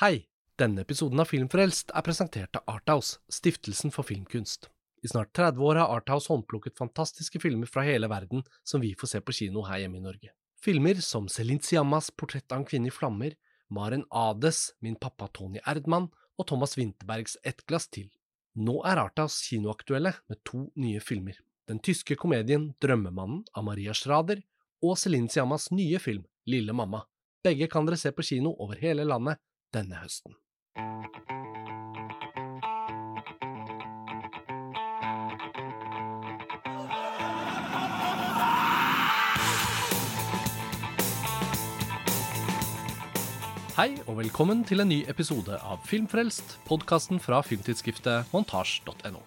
Hei! Denne episoden av Filmfrelst er presentert av Arthouse, stiftelsen for filmkunst. I snart 30 år har Arthouse håndplukket fantastiske filmer fra hele verden som vi får se på kino her hjemme i Norge. Filmer som Celine Siammas Portrett av en kvinne i flammer, Maren Ades Min pappa Tony Erdmann og Thomas Winterbergs Et glass til. Nå er Arthouse kinoaktuelle med to nye filmer. Den tyske komedien Drømmemannen av Maria Schrader og Celine Siammas nye film Lille mamma. Begge kan dere se på kino over hele landet denne høsten. Hei og velkommen til en ny episode av Filmfrelst, podkasten fra filmtidsskriftet montasj.no.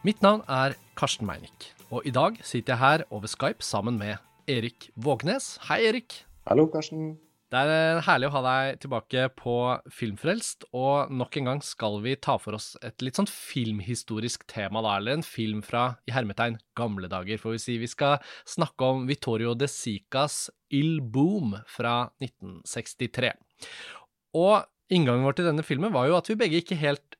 Mitt navn er Karsten Meinick, og i dag sitter jeg her over Skype sammen med Erik Vågnes. Hei, Erik. Hallo, Karsten. Det er herlig å ha deg tilbake på Filmfrelst, og nok en gang skal vi ta for oss et litt sånn filmhistorisk tema, da, eller en film fra, i hermetegn, gamle dager, får vi si. Vi skal snakke om Vittorio de Sicas Il Boom fra 1963. Og inngangen vår til denne filmen var jo at vi begge ikke helt eh,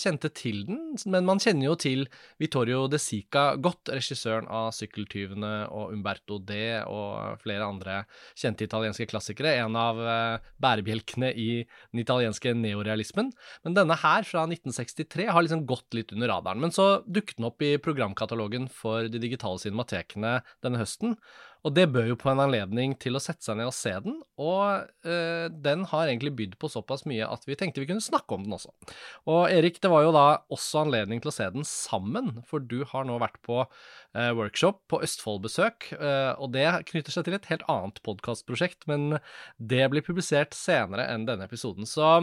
kjente til den, men man kjenner jo til Vittorio de Sica godt, regissøren av 'Sykkeltyvene' og 'Umberto D' og flere andre kjente italienske klassikere. En av eh, bærebjelkene i den italienske neorealismen. Men denne her, fra 1963, har liksom gått litt under radaren. Men så dukket den opp i programkatalogen for de digitale cinematekene denne høsten. Og det bør jo på en anledning til å sette seg ned og se den, og øh, den har egentlig bydd på såpass mye at vi tenkte vi kunne snakke om den også. Og Erik, det var jo da også anledning til å se den sammen, for du har nå vært på øh, workshop på Østfold-besøk, øh, og det knytter seg til et helt annet podkastprosjekt, men det blir publisert senere enn denne episoden, så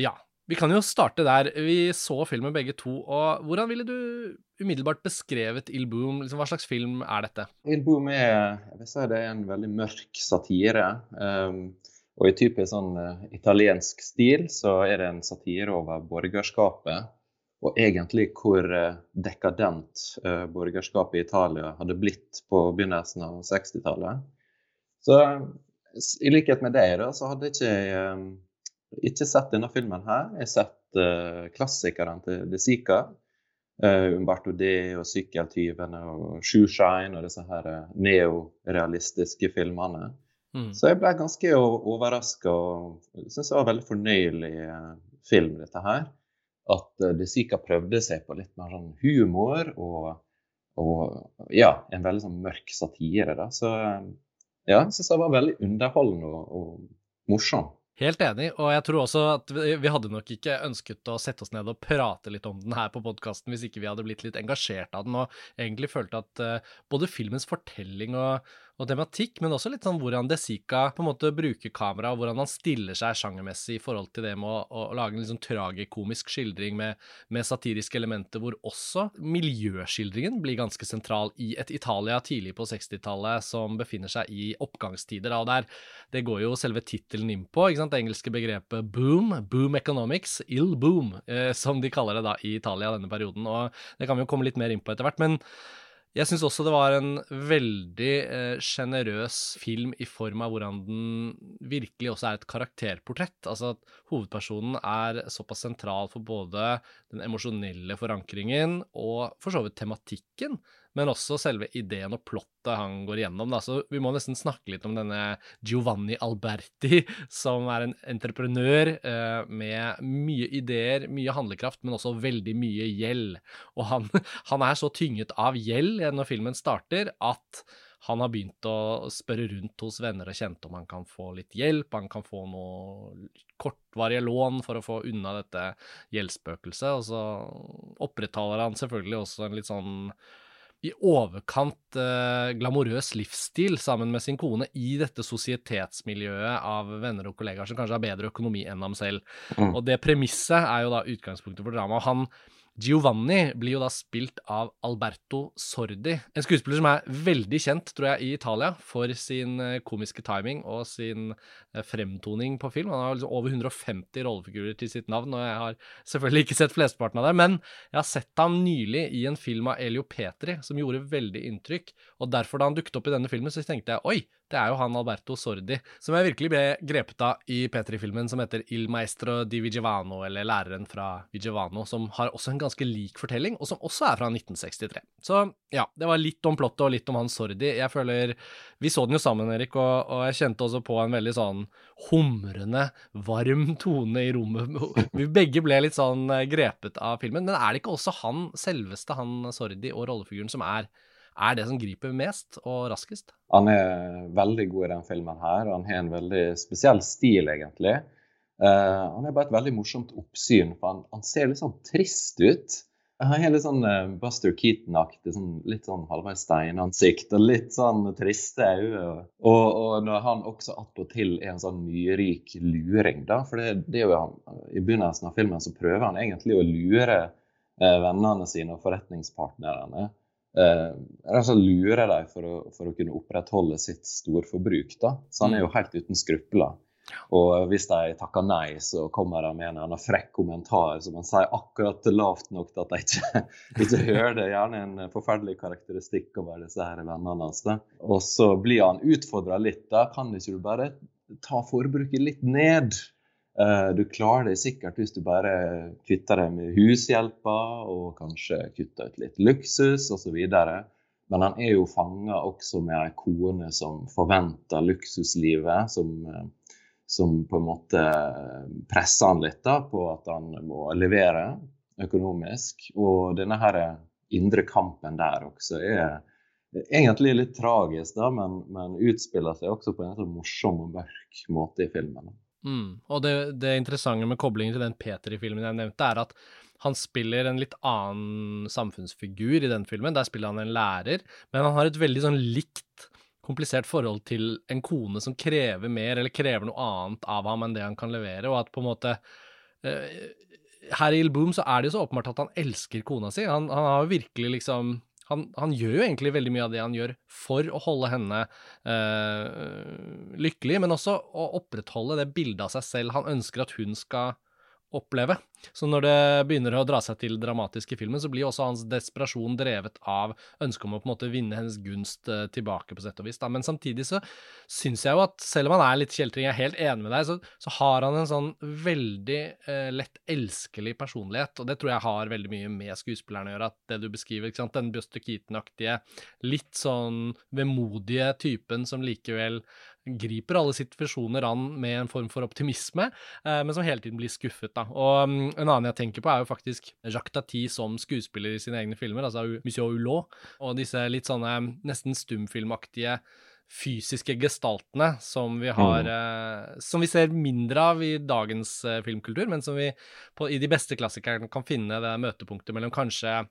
ja. Vi kan jo starte der. Vi så filmen begge to, og hvordan ville du umiddelbart beskrevet Il Boom? Liksom, hva slags film er dette? Il Boom er, jeg vil si det er en veldig mørk satire. Um, og i typisk sånn uh, italiensk stil så er det en satire over borgerskapet. Og egentlig hvor uh, dekadent uh, borgerskapet i Italia hadde blitt på begynnelsen av 60-tallet. Så i likhet med deg, da, så hadde ikke jeg um, ikke sett denne filmen her. Jeg har sett uh, klassikerne til De Sica. Uh, Umberto D og 'Sykkeltyvene' og 'Shoeshine' og disse her uh, neorealistiske filmene. Mm. Så jeg ble ganske overraska og syns det var en veldig fornøyelig uh, film, dette her. At De Sica prøvde seg på litt mer sånn humor og, og ja, en veldig sånn mørk satire. da. Så ja, jeg syns det var veldig underholdende og, og morsom. Helt enig, og jeg tror også at vi hadde nok ikke ønsket å sette oss ned og prate litt om den her på podkasten hvis ikke vi hadde blitt litt engasjert av den og egentlig følte at uh, både filmens fortelling og, og tematikk, men også litt sånn hvordan De Sica på en måte bruker kamera, og hvordan han stiller seg sjangermessig i forhold til det med å, å, lage en sånn tragikomisk skildring med, med, satiriske elementer, hvor også miljøskildringen blir ganske sentral i et Italia tidlig på 60-tallet som befinner seg i oppgangstider. Og der, det går jo selve tittelen inn på, ikke sant, det engelske begrepet boom, boom economics, ill boom, eh, som de kaller det da i Italia denne perioden. Og det kan vi jo komme litt mer inn på etter hvert. men jeg syns også det var en veldig sjenerøs eh, film i form av hvordan den virkelig også er et karakterportrett. Altså at hovedpersonen er såpass sentral for både den emosjonelle forankringen og for så vidt tematikken men også selve ideen og plottet han går igjennom. Da. Så vi må nesten snakke litt om denne Giovanni Alberti, som er en entreprenør eh, med mye ideer, mye handlekraft, men også veldig mye gjeld. Og han, han er så tynget av gjeld når filmen starter, at han har begynt å spørre rundt hos venner og kjente om han kan få litt hjelp, han kan få noe kortvarige lån for å få unna dette gjeldsspøkelset. Og så opprettholder han selvfølgelig også en litt sånn i overkant eh, glamorøs livsstil sammen med sin kone i dette sosietetsmiljøet av venner og kollegaer som kanskje har bedre økonomi enn ham selv. Mm. Og det premisset er jo da utgangspunktet for dramaet. Han Giovanni blir jo da spilt av Alberto Sordi, en skuespiller som er veldig kjent, tror jeg, i Italia for sin eh, komiske timing og sin eh, fremtoning på film. Han har liksom over 150 rollefigurer til sitt navn, og jeg har selvfølgelig ikke sett flesteparten av det, men jeg har sett ham nylig i en film av Elio Petri som gjorde veldig inntrykk, og derfor da han dukket opp i denne filmen, så tenkte jeg oi, det er jo han Alberto Sordi, som jeg virkelig ble grepet av i Petri-filmen som heter Il Maestro di Vigevano, eller Læreren fra Vigevano, som har også en ganske lik fortelling, og som også er fra 1963. Så ja, det var litt om plottet og litt om han Sordi. Jeg føler Vi så den jo sammen, Erik, og, og jeg kjente også på en veldig sånn humrende, varm tone i rommet. Vi begge ble litt sånn eh, grepet av filmen. Men er det ikke også han selveste, han Sordi og rollefiguren, som er er det som griper mest og raskest? Han er veldig god i den filmen her. Han har en veldig spesiell stil, egentlig. Uh, han er bare et veldig morsomt oppsyn, for han, han ser litt sånn trist ut. Han har litt sånn uh, Buster Keaton-aktig, sånn, litt sånn halvveis steinansikt og litt sånn triste øyne. Og, og, når han også attpåtil er en sånn nyrik luring, da. For det, det er jo han, i begynnelsen av filmen så prøver han egentlig å lure uh, vennene sine og forretningspartnerne eh, altså lurer dem for, for, å kunne opprettholde sitt storforbruk. da. Så han er jo mm. helt uten skrupler. Og hvis de takker nei, så kommer de med en annen frekk kommentar som han sier akkurat lavt nok til at de ikke, ikke hører det. Gjerne en forferdelig karakteristikk over disse her vennene hans. Og så blir han utfordra litt. da, Kan ikke du bare ta forbruket litt ned? Eh, du klarer deg sikkert hvis du bare kvitter deg med hushjelpa og kanskje kutter ut litt luksus osv. Men han er jo fanga også med ei kone som forventer luksuslivet, som, eh, som, på en måte presser han litt da, på at han må levere økonomisk. Og denne her indre kampen der også er egentlig litt tragisk, da, men, men utspiller seg også på en sånn morsom og mørk måte i filmen. Mm. Og det, det, interessante med koblingen til den Peter-filmen jeg nevnte, er at han spiller en litt annen samfunnsfigur i den filmen. Der spiller han en lærer, men han har et veldig sånn likt, komplisert forhold til en kone som krever mer, eller krever noe annet av ham enn det han kan levere, og at på en måte uh, Her i Il Boom så er det jo så åpenbart at han elsker kona si. Han, han har jo virkelig liksom han, han, gjør jo egentlig veldig mye av det han gjør for å holde henne eh, lykkelig, men også å opprettholde det bildet av seg selv. Han ønsker at hun skal oppleve. Så når det begynner å dra seg til dramatisk i filmen, så blir også hans desperasjon drevet av ønsket om å på en måte vinne hennes gunst uh, tilbake, på sett og vis. Da. Men samtidig så syns jeg jo at selv om han er litt kjeltring, jeg er helt enig med deg, så, så har han en sånn veldig eh, lett elskelig personlighet, og det tror jeg har veldig mye med skuespillerne å gjøre, at det du beskriver, ikke sant, den Buster Keaton-aktige, litt sånn vemodige typen som likevel griper alle situasjoner an med en form for optimisme, eh, men som hele tiden blir skuffet. da. Og um, En annen jeg tenker på, er jo faktisk Jacques Tati som skuespiller i sine egne filmer, altså Monsieur Hulot, og disse litt sånne nesten stumfilmaktige fysiske gestaltene som vi har mm. eh, Som vi ser mindre av i dagens eh, filmkultur, men som vi på, i de beste klassikerne kan finne det møtepunktet mellom kanskje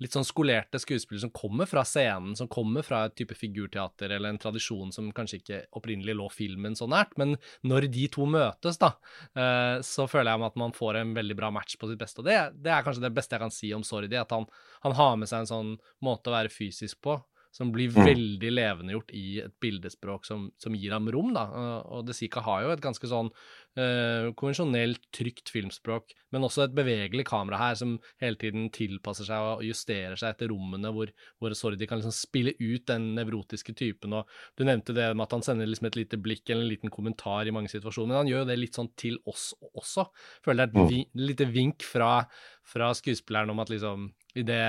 litt sånn skolerte skuespillere som kommer fra scenen, som kommer fra et type figurteater eller en tradisjon som kanskje ikke opprinnelig lå filmen så nært. Men når de to møtes, da, eh, så føler jeg at man får en veldig bra match på sitt beste. Og det, det er kanskje det beste jeg kan si om Sordi, at han, han har med seg en sånn måte å være fysisk på som blir mm. veldig levendegjort i et bildespråk som, som, gir ham rom. da, Og De Sica har jo et ganske sånn uh, konvensjonelt, trygt filmspråk, men også et bevegelig kamera her som hele tiden tilpasser seg og justerer seg etter rommene hvor, hvor Sordi kan liksom spille ut den nevrotiske typen. og Du nevnte det med at han sender liksom et lite blikk eller en liten kommentar i mange situasjoner, men han gjør jo det litt sånn til oss også. Føler det er et vi, lite vink fra, fra skuespilleren om at liksom i det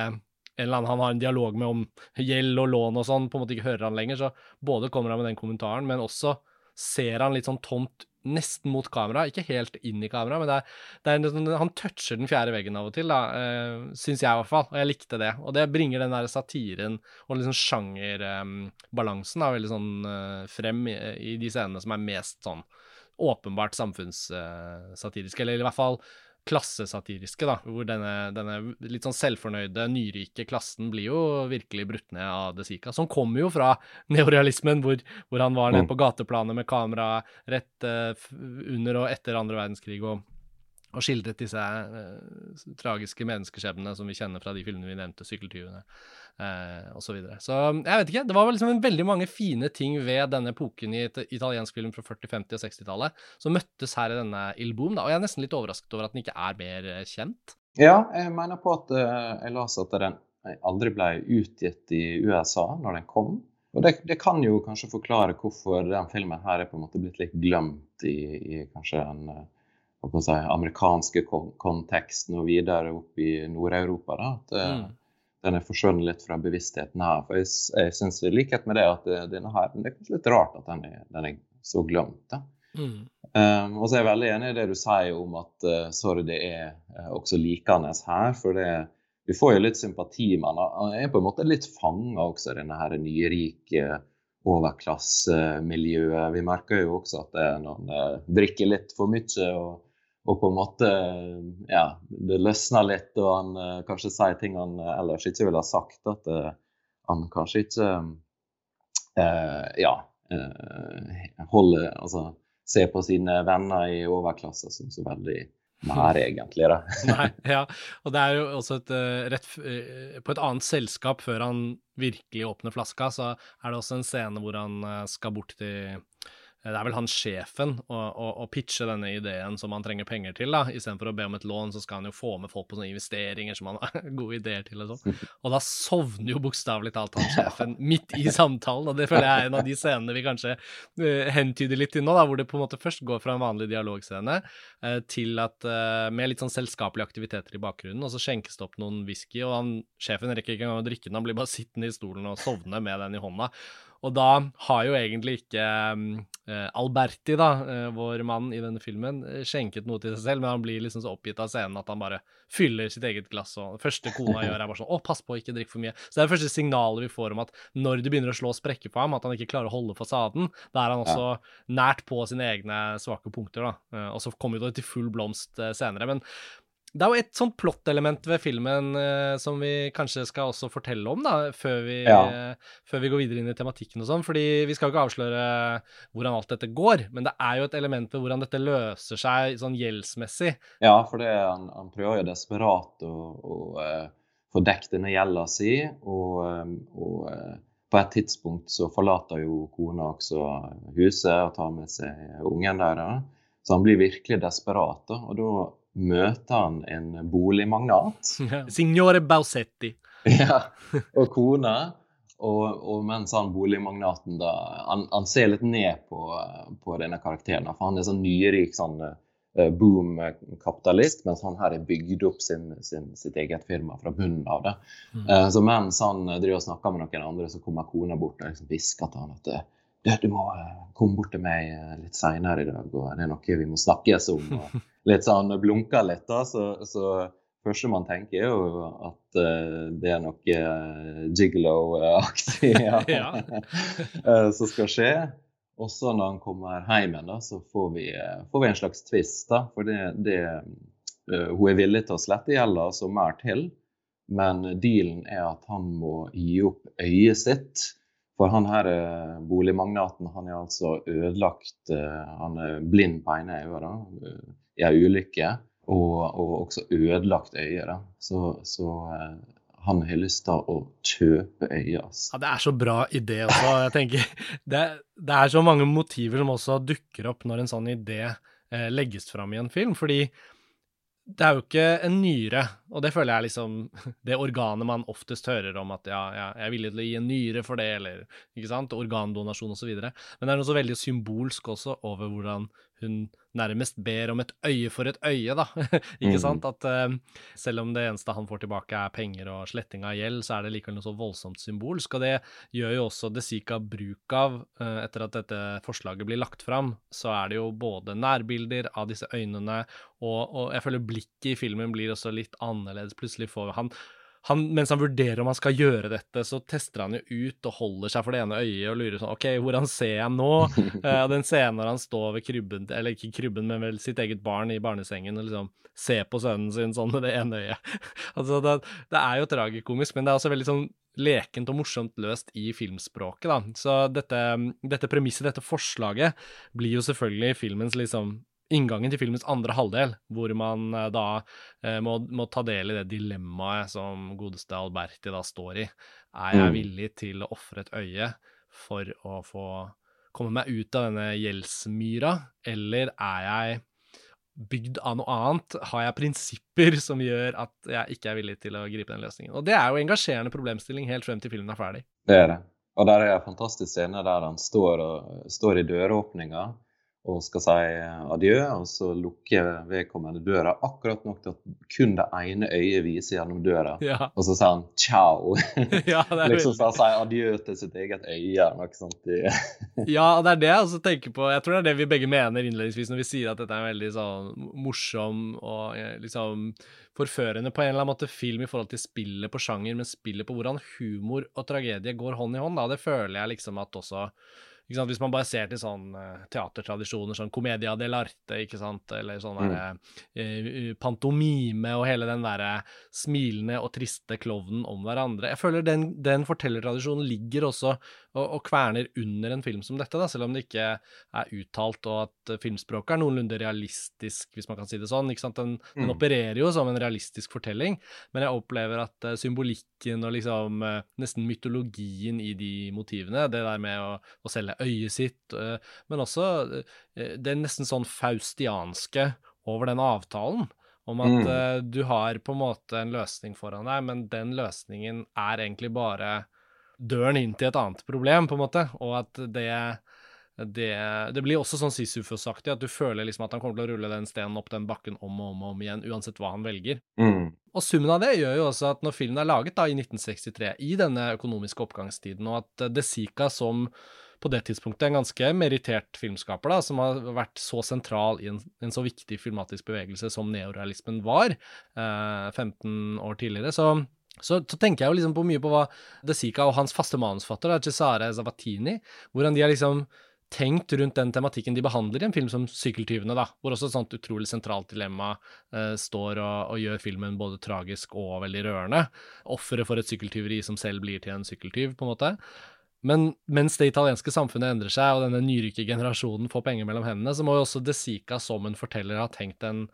en eller annen han har en dialog med om gjeld og lån og sånn, på en måte ikke hører han lenger. Så både kommer han med den kommentaren, men også ser han litt sånn tomt nesten mot kamera, ikke helt inn i kamera, men det er, det er en, han toucher den fjerde veggen av og til, da, eh, syns jeg i hvert fall, og jeg likte det. Og det bringer den der satiren og liksom sjangerbalansen eh, veldig sånn eh, frem i, i, de scenene som er mest sånn åpenbart samfunnssatiriske, eller i hvert fall klassesatiriske, da, hvor denne, denne, litt sånn selvfornøyde, nyrike klassen blir jo virkelig brutt ned av De Sica. Som kommer jo fra neorealismen, hvor, hvor han var nede mm. på gateplanet med kamera rett uh, under og etter andre verdenskrig. og og skildret disse eh, tragiske menneskeskjebnene som vi kjenner fra de filmene vi nevnte, 'Sykkeltyvene' eh, osv. Så, videre. så jeg vet ikke. Det var liksom veldig mange fine ting ved denne epoken i et italiensk film fra 40-, 50- og 60-tallet som møttes her i denne Il Boom. Da. Og jeg er nesten litt overrasket over at den ikke er mer eh, kjent. Ja, jeg mener på at uh, jeg leste at den aldri ble utgitt i USA når den kom. og det, det, kan jo kanskje forklare hvorfor den filmen her er på en måte blitt litt glemt i, i kanskje en si, amerikanske konteksten og videre opp i Nord-Europa. At mm. den er forsvunnet litt fra bevisstheten her. For jeg, jeg syns i likhet med det at denne her, det er kanskje litt rart at den er, den er så glemt. da. Mm. Um, og så er jeg veldig enig i det du sier om at uh, sorry, det er uh, også likende her. For det, vi får jo litt sympati med han. Han er på en måte litt fanga også denne her nyrike overklassemiljøet. Vi merker jo også at det, når han drikker litt for mye og, og, på en måte ja, det løsner litt, og han uh, kanskje sier ting han ellers ikke ville ha sagt. At uh, han kanskje ikke ja, holder Altså ser på sine venner i overklassen som så veldig nære, egentlig. da. Nei, ja, og det er jo også et rett På et annet selskap, før han virkelig åpner flaska, så er det også en scene hvor han skal bort til det er vel han sjefen å pitche denne ideen som han trenger penger til. da, Istedenfor å be om et lån, så skal han jo få med folk på sånne investeringer som han har gode ideer til. Og sånn. Og da sovner jo bokstavelig talt han sjefen midt i samtalen. Og det føler jeg er en av de scenene vi kanskje uh, hentyder litt til nå, da, hvor det på en måte først går fra en vanlig dialogscene uh, til at uh, med litt sånn selskapelige aktiviteter i bakgrunnen, og så skjenkes det opp noen whisky, og han, sjefen rekker ikke engang å drikke den, han blir bare sittende i stolen og sovne med den i hånda. Og da har jo egentlig ikke uh, Alberti, da, uh, vår mann i denne filmen, uh, skjenket noe til seg selv, men han blir liksom så oppgitt av scenen at han bare fyller sitt eget glass. Og det første kona gjør, er bare sånn Å, pass på, ikke drikk for mye. Så det er det første signalet vi får om at når det begynner å slå sprekker på ham, at han ikke klarer å holde fasaden, da er han også ja. nært på sine egne svake punkter, da. og så kommer det til full blomst senere. Men det er jo et sånt plottelement ved filmen eh, som vi kanskje skal også fortelle om, da, før vi, ja. eh, før vi går videre inn i tematikken og sånn. fordi vi skal jo ikke avsløre hvordan alt dette går, men det er jo et element ved hvordan dette løser seg sånn gjeldsmessig. Ja, for det, han, han, prøver jo desperat å, å uh, få dekket denne gjelda si, og, um, og uh, på et tidspunkt så forlater jo kona også huset og tar med seg ungen deres. Så han blir virkelig desperat. Da, og da møter han en boligmagnat. Signore Bausetti. ja, og kona. Og, og, mens han boligmagnaten da han, han, ser litt ned på, på denne karakteren. For han er sånn nyrik sånn uh, boom-kapitalist, mens han her har bygd opp sin, sin, sitt eget firma fra bunnen av det. Mm. Uh, så mens han driver og snakker med noen andre, så kommer kona bort og liksom hvisker til han at du, du må komme bort til meg litt seinere i dag, og det er noe vi må snakkes om. og litt sånn blunker litt, da, så, så første man tenker, er jo at uh, det er noe uh, gigolo-aktig ja. uh, som skal skje. Og så når han kommer hjem igjen, så får vi, får vi en slags tvist. da, For det, det, hun er villig til å slette gjelda så mer til, men dealen er at han må gi opp øyet sitt. For han her boligmagnaten han er altså ødelagt Han er blind på ene øyet i ei ulykke og, og, også ødelagt øye. Da. Så, så eh, han har lyst til å kjøpe øyet. Altså. Ja, det er så bra idé også. Jeg tenker, det, det, er så mange motiver som også dukker opp når en sånn idé eh, legges fram i en film. fordi det er jo ikke en nyre, og det føler jeg er liksom det organet man oftest hører om at ja, ja, jeg er villig til å gi en nyre for det, eller ikke sant, organdonasjon osv. Men det er noe så veldig symbolsk også over hvordan hun nærmest ber om et øye for et øye, da. ikke mm. sant? At uh, selv om det eneste han får tilbake er penger og sletting av gjeld, så er det likevel noe så voldsomt symbolsk. Og det gjør jo også Desika bruk av uh, etter at dette forslaget blir lagt fram. Så er det jo både nærbilder av disse øynene, og, og jeg føler blikket i filmen blir også litt annerledes. Plutselig får han han, mens han vurderer om han skal gjøre dette, så tester han jo ut og holder seg for det ene øyet og lurer sånn OK, hvordan ser jeg nå? uh, den scenen når han står ved krybben, eller ikke krybben, men vel sitt eget barn i barnesengen og liksom ser på sønnen sin sånn med det ene øyet. altså, det, det, er jo tragikomisk, men det er også veldig sånn lekent og morsomt løst i filmspråket, da. Så dette, dette premisset, dette forslaget, blir jo selvfølgelig filmens liksom inngangen til filmens andre halvdel, hvor man eh, da eh, må, må, ta del i det dilemmaet som godeste Alberti da står i. Er jeg mm. villig til å ofre et øye for å få komme meg ut av denne gjeldsmyra, eller er jeg bygd av noe annet? Har jeg prinsipper som gjør at jeg ikke er villig til å gripe den løsningen? Og det er jo engasjerende problemstilling helt frem til filmen er ferdig. Det er det. Og der er en fantastisk scene der han står, og, står i døråpninga og skal si adjø, og så lukker vedkommende døra akkurat nok til at kun det ene øyet viser gjennom døra. Ja. Og så sier han ciao. ja, det liksom så han sier adjø til sitt eget øye. Noe sant? Ja, det er det jeg også tenker på. Jeg tror det er det vi begge mener innledningsvis når vi sier at dette er en veldig sånn morsom og eh, liksom forførende på en eller annen måte film i forhold til spillet på sjanger, men spillet på hvordan humor og tragedie går hånd i hånd. Da. Det føler jeg liksom at også? Hvis man bare ser til sånn eh, teatertradisjoner, sånn Commedia dell'arte, ikke sant, eller sånn Mm. eh, pantomime og hele den derre smilende og triste klovnen om hverandre. Jeg føler den, den fortellertradisjonen ligger også og, og kverner under en film som dette, da, selv om det ikke er uttalt, og at eh, filmspråket er noenlunde realistisk, hvis man kan si det sånn. ikke sant? Den, den Mm. opererer jo som en realistisk fortelling, men jeg opplever at uh, symbolikken og liksom uh, nesten mytologien i de motivene, det der med å, å selge øyet sitt, eh, men også det er nesten sånn faustianske over den avtalen. Om at Mm. eh, du har på en måte en løsning foran deg, men den løsningen er egentlig bare døren inn til et annet problem, på en måte, og at det det, det blir også sånn Sisyfos-aktig, at du føler liksom at han kommer til å rulle den stenen opp den bakken om og om, og om igjen, uansett hva han velger. Mm. Og summen av det gjør jo også at når filmen er laget da i 1963, i denne økonomiske oppgangstiden, og at eh, De Sica som på det tidspunktet en ganske merittert filmskaper, da, som har vært så sentral i en, en så viktig filmatisk bevegelse som neorealismen var eh, 15 år tidligere, så så, så tenker jeg jo liksom på mye på hva De Sica og hans faste manusfatter, Cesare Zavatini, hvordan de har liksom tenkt rundt den tematikken de behandler i en film som Sykkeltyvene, da, hvor også et sånt utrolig sentralt dilemma eh, står og, og gjør filmen både tragisk og veldig rørende. Offeret for et sykkeltyveri som selv blir til en sykkeltyv, på en måte. Men mens det italienske samfunnet endrer seg, og denne nyrike generasjonen får penger mellom hendene, så må jo også De Sica som en forteller ha tenkt en,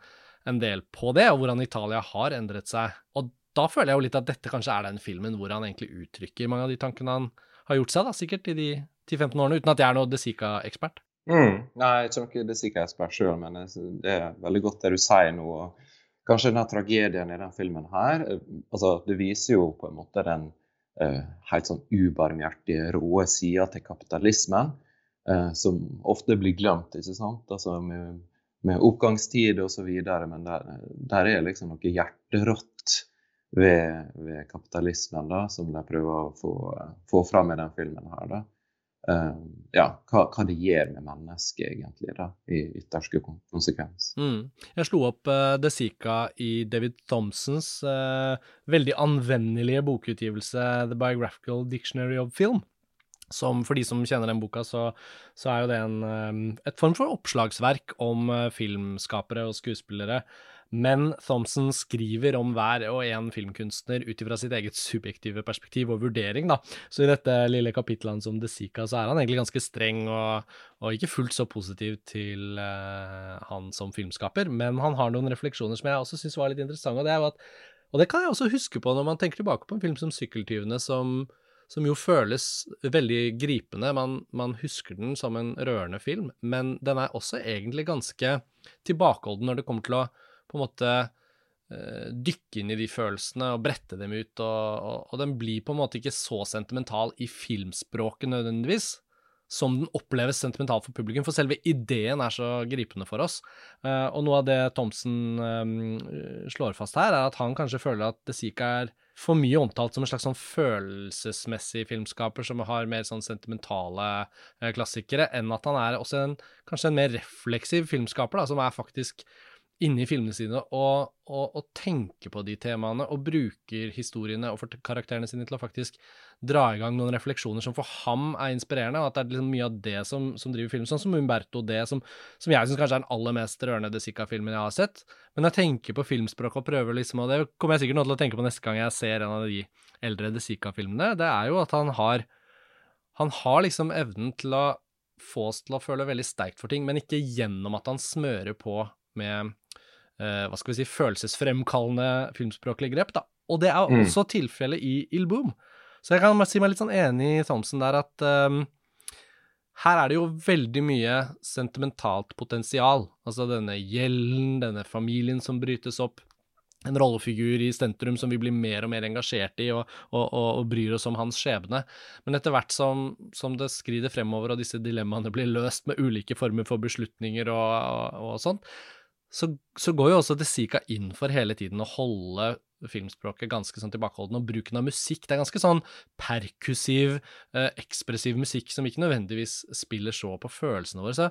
en del på det, og hvordan Italia har endret seg. Og da føler jeg jo litt at dette kanskje er den filmen hvor han egentlig uttrykker mange av de tankene han har gjort seg, da, sikkert i de 10-15 årene, uten at jeg er noe De Sica-ekspert. Mm. Nei, jeg er ikke De Sica-ekspert sjøl, men det er veldig godt det du sier nå. Kanskje denne tragedien i den filmen her eh, altså Det viser jo på en måte den helt sånn ubarmhjertige, råe sider til kapitalismen, eh, som ofte blir glemt, ikke sant? Altså med, med oppgangstid videre, men der, der er liksom noe hjerterått ved, ved kapitalismen da, som de prøver å få, få fram i den filmen her. da. Eh, ja, hva, hva det gjør med mennesket, egentlig, da, i ytterste konsekvens. Mm. Jeg slo opp uh, The Sica i David Thompsons uh, veldig anvendelige bokutgivelse The Biographical Dictionary of Film. Som for de som kjenner den boka, så, så er jo det en, eh, et form for oppslagsverk om eh, filmskapere og skuespillere. Men Thompson skriver om hver og en filmkunstner ut ifra sitt eget subjektive perspektiv og vurdering, da. Så i dette lille kapitlet hans om De Sica, så er han egentlig ganske streng og, og ikke fullt så positiv til uh, han som filmskaper, men han har noen refleksjoner som jeg også syns var litt interessante, og det er jo at Og det kan jeg også huske på når man tenker tilbake på en film som Sykkeltyvene, som, som jo føles veldig gripende. Man, man husker den som en rørende film, men den er også egentlig ganske tilbakeholden når det kommer til å på en måte eh, dykke inn i de følelsene og brette dem ut, og, og, og den blir på en måte ikke så sentimental i filmspråket nødvendigvis, som den oppleves sentimental for publikum, for selve ideen er så gripende for oss. Eh, og noe av det Thomsen eh, slår fast her, er at han kanskje føler at De Sica er for mye omtalt som en slags sånn følelsesmessig filmskaper som har mer sånn sentimentale klassikere, enn at han er også en, kanskje en mer refleksiv filmskaper, da, som er faktisk inne i filmene sine og, og, og tenker på de temaene og bruker historiene og karakterene sine til å faktisk dra i gang noen refleksjoner som for ham er inspirerende, og at det er liksom mye av det som, som driver filmen, sånn som Umberto D, som, som jeg syns kanskje er den aller mest rørende De Sica-filmen jeg har sett. Men jeg tenker på filmspråk og prøver liksom, og det kommer jeg sikkert nå til å tenke på neste gang jeg ser en av de eldre De Sica-filmene, det er jo at han har han har liksom evnen til å få oss til å føle veldig sterkt for ting, men ikke gjennom at han smører på med hva skal vi si, følelsesfremkallende filmspråklige grep. da. Og det er Mm. også tilfellet i Il Boom. Så jeg kan si meg litt sånn enig i Thomsen der at um, her er det jo veldig mye sentimentalt potensial. Altså denne gjelden, denne familien som brytes opp, en rollefigur i Stentrum som vi blir mer og mer engasjert i, og, og, og, og bryr oss om hans skjebne. Men etter hvert som, som, det skrider fremover, og disse dilemmaene blir løst med ulike former for beslutninger og, og sånn, så, så, går jo også Desika inn for hele tiden å holde filmspråket ganske sånn tilbakeholden, og bruken av musikk. Det er ganske sånn perkussiv, eh, ekspressiv musikk som ikke nødvendigvis spiller så på følelsene våre. Så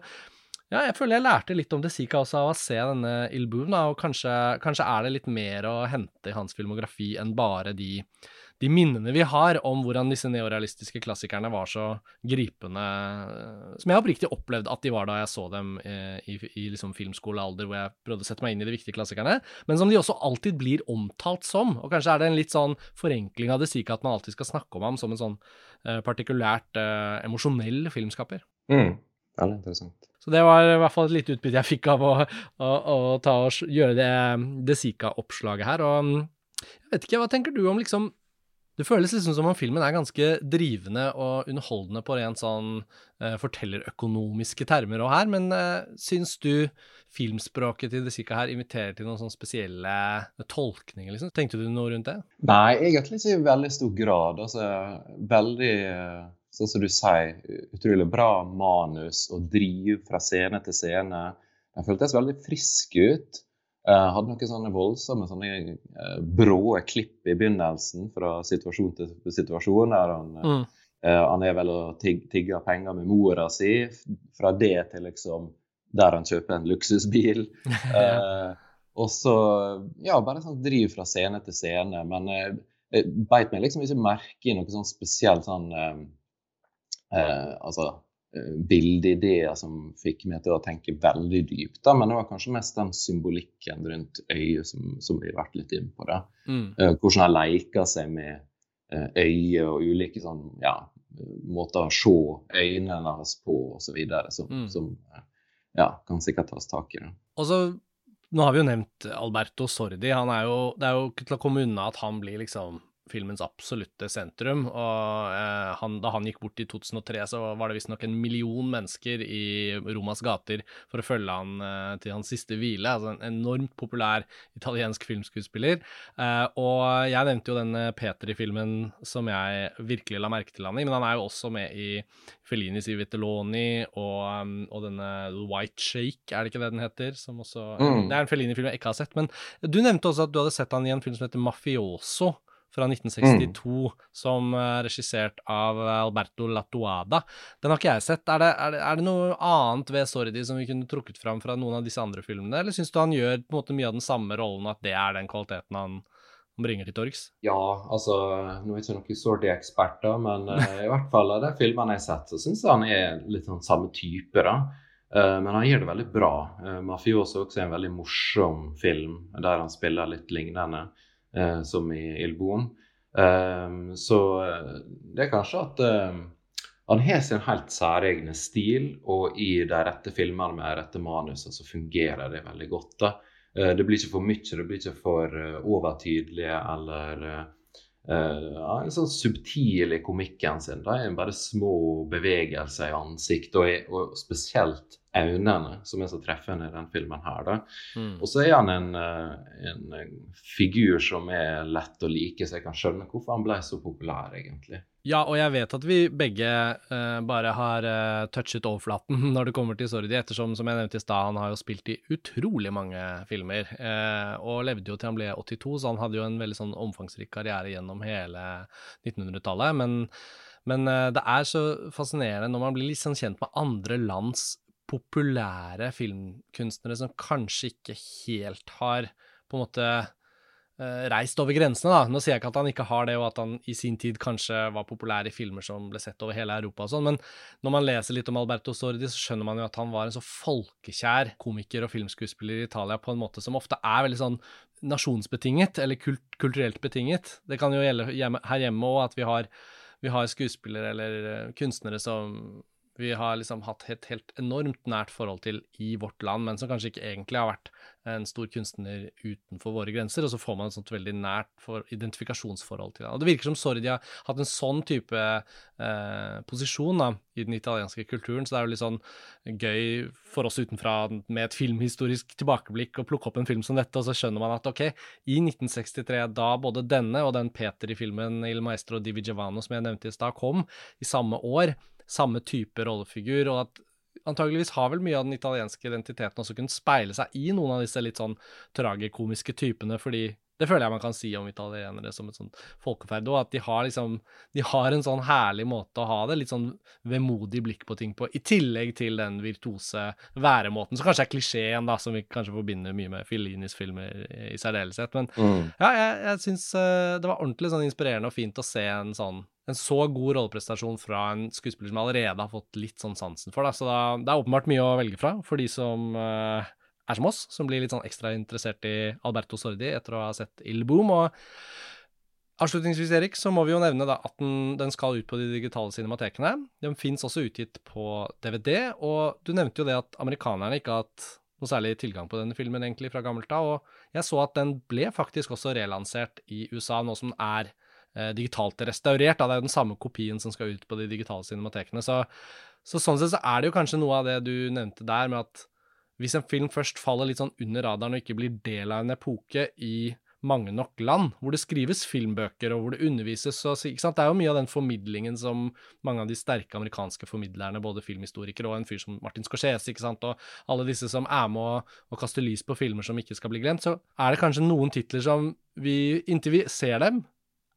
ja, jeg føler jeg lærte litt om Desika også av å se denne Il Boom, da, og kanskje, kanskje, er det litt mer å hente i hans filmografi enn bare de, de minnene vi har om hvordan disse neorealistiske klassikerne var så gripende, som jeg oppriktig opplevde at de var da jeg så dem eh, i, i liksom filmskolealder, hvor jeg prøvde å sette meg inn i de viktige klassikerne, men som de også alltid blir omtalt som. Og kanskje er det en litt sånn forenkling av Desika at man alltid skal snakke om ham som en sånn eh, partikulært eh, emosjonell filmskaper. Mm. Veldig interessant. Så det var i hvert fall et lite utbytte jeg fikk av å, å, å gjøre det, det Sika-oppslaget her. Og mm, jeg vet ikke, hva tenker du om liksom Det føles liksom som om filmen er ganske drivende og underholdende på rent sånn eh, fortellerøkonomiske termer og her, men eh, syns du filmspråket til Desika her inviterer til noen sånne spesielle tolkninger, liksom? Tenkte du noe rundt det? Nei, egentlig ikke i veldig stor grad. Altså, veldig eh, sånn som du sier, utrolig bra manus og driv fra scene til scene. Den føltes veldig frisk ut. Uh, hadde noen sånne voldsomme sånne uh, brå klipp i begynnelsen fra situasjon til situasjon. der Han, mm. uh, han er vel og tig, tigger penger med mora si. Fra det til liksom der han kjøper en luksusbil. og så ja, bare sånn driv fra scene til scene. Men jeg beit meg liksom ikke merke i noe sånn spesielt sånn eh, altså, eh, bildeideer som fikk meg til å tenke veldig dypt. Da. Men det var kanskje mest den symbolikken rundt øyet som, som vi har vært litt inne på. Da. Mm. Eh, hvordan han leker seg med eh, øyet og ulike sånn, ja, måter å se øynene hans på osv. Som, mm. som ja, kan sikkert tas tak i. Da. Og så nå har vi jo nevnt Alberto Sordi. Han er jo, det er jo ikke til å komme unna at han blir liksom filmens absolutte sentrum. Og eh, han, da han gikk bort i 2003, så var det visstnok en million mennesker i Romas gater for å følge han eh, til hans siste hvile. Altså en enormt populær italiensk filmskuespiller. Eh, og jeg nevnte jo denne Petri-filmen som jeg virkelig la merke til han i, men han er jo også med i Fellinis i Vitelloni og, um, og, denne White Shake, er det ikke det den heter? Som også, mm. Det er en Fellini-film jeg ikke har sett. Men du nevnte også at du hadde sett han i en film som heter Mafioso fra 1962, mm. som er regissert av Alberto Latuada. Den har ikke jeg sett. Er det, er, det, er det, noe annet ved Sordi som vi kunne trukket fram fra noen av disse andre filmene, eller syns du han gjør på en måte mye av den samme rollen, at det er den kvaliteten han, han bringer til torgs? Ja, altså Nå er jeg ikke noen Sordi-ekspert, men uh, i hvert fall av de filmene jeg har sett, så syns jeg han er litt sånn samme type. da. Uh, men han gjør det veldig bra. Uh, 'Mafioso' også er en veldig morsom film der han spiller litt lignende. Eh, som i Ilboen. Eh, så eh, det er kanskje at han har sin helt særegne stil, og i de rette filmene med de rette manusene så fungerer det veldig godt. da. Det blir ikke for mye, det blir ikke for overtydelig eller uh, en sånn subtil i komikken sin. Det er bare små bevegelser i ansiktet, og, og spesielt øynene, som er så treffende i den filmen her. Mm. Og så er han en, eh, en, figur som er lett å like, så jeg kan skjønne hvorfor han ble så populær, egentlig. Ja, og jeg vet at vi begge uh, bare har uh, touchet overflaten når det kommer til Sordi, ettersom, som jeg nevnte i stad, han har jo spilt i utrolig mange filmer, uh, og levde jo til han ble 82, så han hadde jo en veldig sånn omfangsrik karriere gjennom hele 1900-tallet. men men det er så fascinerende når man blir litt sånn kjent med andre lands populære filmkunstnere som kanskje ikke helt har på en måte reist over grensene, da. Nå sier jeg ikke at han ikke har det, og at han i sin tid kanskje var populær i filmer som ble sett over hele Europa og sånn, men når man leser litt om Alberto Sordi, så skjønner man jo at han var en så folkekjær komiker og filmskuespiller i Italia på en måte som ofte er veldig sånn nasjonsbetinget, eller kult kulturelt betinget. Det kan jo gjelde hjemme, her hjemme òg, at vi har, vi har skuespillere eller kunstnere som vi har liksom hatt et helt enormt nært forhold til i vårt land, men som kanskje ikke egentlig har vært en stor kunstner utenfor våre grenser, og så får man et sånt veldig nært for, identifikasjonsforhold til ham. Og det virker som Sordi har hatt en sånn type eh, posisjon da, i den italienske kulturen, så det er jo litt sånn gøy for oss utenfra med et filmhistorisk tilbakeblikk å plukke opp en film som dette, og så skjønner man at ok, i 1963, da både denne og den Peter i filmen Il Maestro di Vigevano som jeg nevnte i stad, kom i samme år, samme type rollefigur, og at antageligvis har vel mye av den italienske identiteten også kunnet speile seg i noen av disse litt sånn tragikomiske typene, fordi det føler jeg man kan si om italienere som et sånt folkeferd òg, at de har liksom De har en sånn herlig måte å ha det, litt sånn vemodig blikk på ting på, i tillegg til den virtuose væremåten, som kanskje er klisjeen, da, som vi kanskje forbinder mye med Fellinis filmer i, særdeleshet. Men mm. ja, jeg, jeg syns uh, det var ordentlig sånn inspirerende og fint å se en sånn en så god rolleprestasjon fra en skuespiller som allerede har fått litt sånn sansen for. Da. Så da, det er åpenbart mye å velge fra for de som uh, er som oss, som blir litt sånn ekstra interessert i Alberto Sordi etter å ha sett Il Boom. Og avslutningsvis, Erik, så må vi jo nevne da at den, den skal ut på de digitale cinematekene. Den fins også utgitt på DVD, og du nevnte jo det at amerikanerne ikke har hatt noe særlig tilgang på denne filmen egentlig fra gammelt av, og jeg så at den ble faktisk også relansert i USA, nå som den er eh, digitalt restaurert. Da. Det er jo den samme kopien som skal ut på de digitale cinematekene. Så, så, sånn sett så er det jo kanskje noe av det du nevnte der, med at hvis en film først faller litt sånn under radaren og ikke blir del av en epoke i mange nok land, hvor det skrives filmbøker og hvor det undervises og ikke sant? Det er jo mye av den formidlingen som mange av de sterke amerikanske formidlerne, både filmhistorikere og en fyr som Martin Scorsese, ikke sant, og alle disse som er med å, å kaste lys på filmer som ikke skal bli glemt, så er det kanskje noen titler som vi, inntil vi ser dem,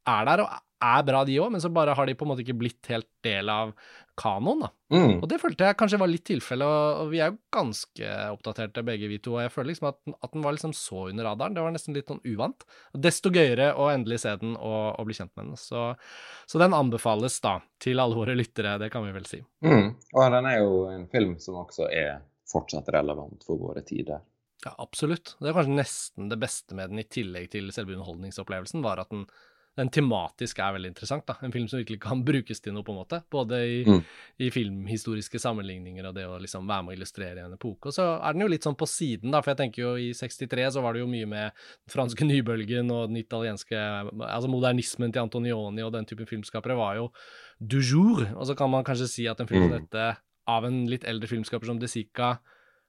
er der og er bra, de òg, men så bare har de på en måte ikke blitt helt del av kanoen, da. Mm. Og det følte jeg kanskje var litt tilfelle, og vi er jo ganske oppdaterte begge vi to, og jeg føler liksom at, at den var liksom så under radaren. Det var nesten litt sånn uvant. Desto gøyere å endelig se den og, og bli kjent med den. Så, så, den anbefales da til alle våre lyttere, det kan vi vel si. Mm. Og den er jo en film som også er fortsatt relevant for våre tider. Ja, absolutt. Det er kanskje nesten det beste med den, i tillegg til selve underholdningsopplevelsen, var at den den tematisk er veldig interessant. da, En film som virkelig kan brukes til noe, på en måte. Både i, mm. i, filmhistoriske sammenligninger og det å liksom være med å illustrere en epoke. Og så er den jo litt sånn på siden, da, for jeg tenker jo i 63 så var det jo mye med den franske nybølgen og den italienske Altså modernismen til Antonioni og den typen filmskapere var jo du jour. Og så kan man kanskje si at en film som mm. dette, av en litt eldre filmskaper som De Sica,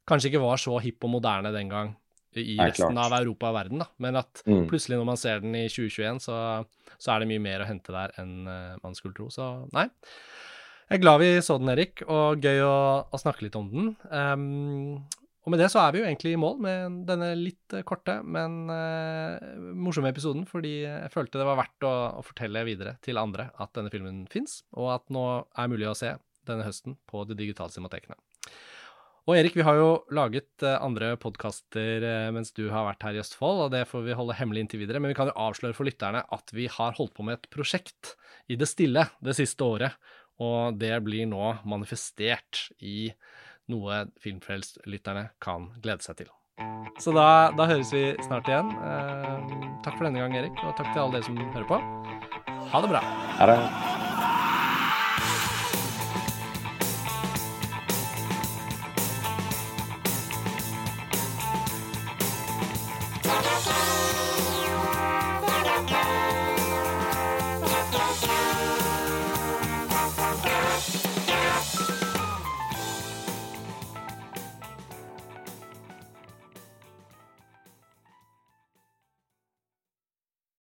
kanskje ikke var så hipp og moderne den gang i resten av Europa og verden. da. Men at mm. plutselig når man ser den i 2021, så, så, er det mye mer å hente der enn uh, man skulle tro. Så nei. Jeg er glad vi så den, Erik, og gøy å, å snakke litt om den. Um, og med det så er vi jo egentlig i mål med denne litt korte, men uh, morsomme episoden, fordi jeg følte det var verdt å, å fortelle videre til andre at denne filmen fins, og at nå er mulig å se denne høsten på de digitale cinematekene. Og Erik, vi har jo laget uh, andre podkaster uh, mens du har vært her i Østfold, og det får vi holde hemmelig inntil videre. Men vi kan jo avsløre for lytterne at vi har holdt på med et prosjekt i det stille det siste året. Og det blir nå manifestert i noe Filmfrelst-lytterne kan glede seg til. Så da, da, høres vi snart igjen. Eh, takk for denne gang, Erik, og takk til alle dere som hører på. Ha det bra. Ha det.